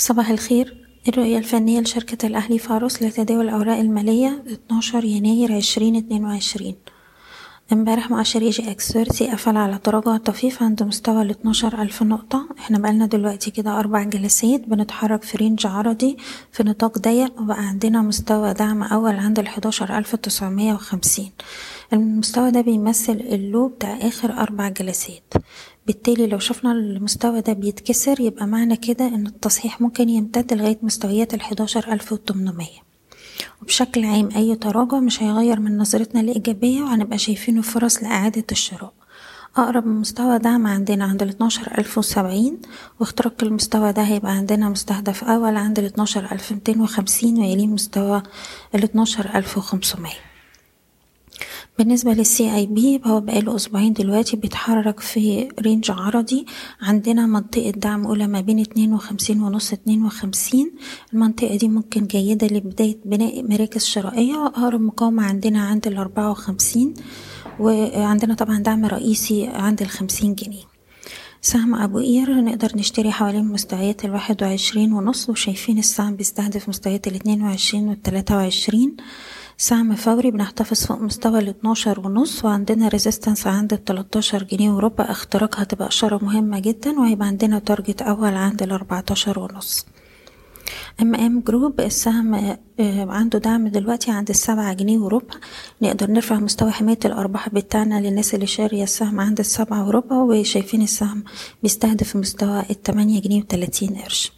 صباح الخير. الرؤية الفنية لشركة الأهلي فاروس لتداول الأوراق المالية 12 يناير 2022 امبارح مؤشر EGX 30 قفل على تراجع طفيف عند مستوى ال 12 ألف نقطة. إحنا بقالنا دلوقتي كده أربع جلسات بنتحرك في range عرضي في نطاق ضيق وبقى عندنا مستوى دعم أول عند ال 11 ألف تسعمية وخمسين. المستوى ده بيمثل ال low بتاع آخر أربع جلسات. بالتالي لو شفنا المستوى ده بيتكسر يبقى معنى كده إن التصحيح ممكن يمتد لغاية مستويات ألف وتمنمية. وبشكل عام أي تراجع مش هيغير من نظرتنا الإيجابية وهنبقى شايفينه فرص لإعادة الشراء. أقرب مستوى دعم عندنا عند ألف وسبعين واختراق المستوى ده هيبقى عندنا مستهدف أول عند ميتين وخمسين ويليه مستوى ألف وخمسمية. بالنسبة لل CIB هو بقاله أسبوعين دلوقتي بيتحرك في range عرضي. عندنا منطقة دعم أولى ما بين اتنين وخمسين ونص اتنين وخمسين. المنطقة دي ممكن جيدة لبداية بناء مراكز شرائية. أقرب مقاومة عندنا عند الأربعة وخمسين وعندنا طبعا دعم رئيسي عند الخمسين جنيه. سهم أبو قير نقدر نشتري حوالين مستويات الواحد وعشرين ونص وشايفين السهم بيستهدف مستويات الاتنين وعشرين والتلاتة وعشرين. سهم فوري بنحتفظ فوق مستوى الاتناشر ونص وعندنا resistance عند التلاتاشر جنيه وربع. اختراقها هتبقى إشارة مهمة جدا وهيبقى عندنا target أول عند الأربعتاشر ونص. MM Group السهم عنده دعم دلوقتي عند السبعة جنيه وربع. نقدر نرفع مستوى حماية الأرباح بتاعنا للناس اللي شارية السهم عند السبعة وربع وشايفين السهم بيستهدف مستوى التمانية جنيه وتلاتين قرش.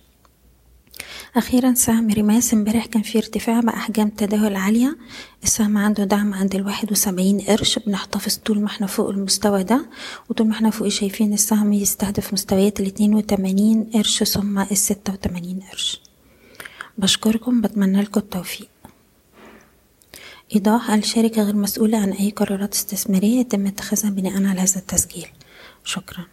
أخيرا سهم رماس امبارح كان في ارتفاع بأحجام تداول عالية. السهم عنده دعم عند الواحد وسبعين قرش. بنحتفظ طول ما إحنا فوق المستوى ده وطول ما إحنا فوق شايفين السهم يستهدف مستويات الاتنين وتمانين قرش ثم الستة وتمانين قرش. بشكركم بتمنى لكم التوفيق. إيضاح الشركة غير مسؤولة عن أي قرارات استثمارية يتم اتخاذها بناء على هذا التسجيل. شكرا.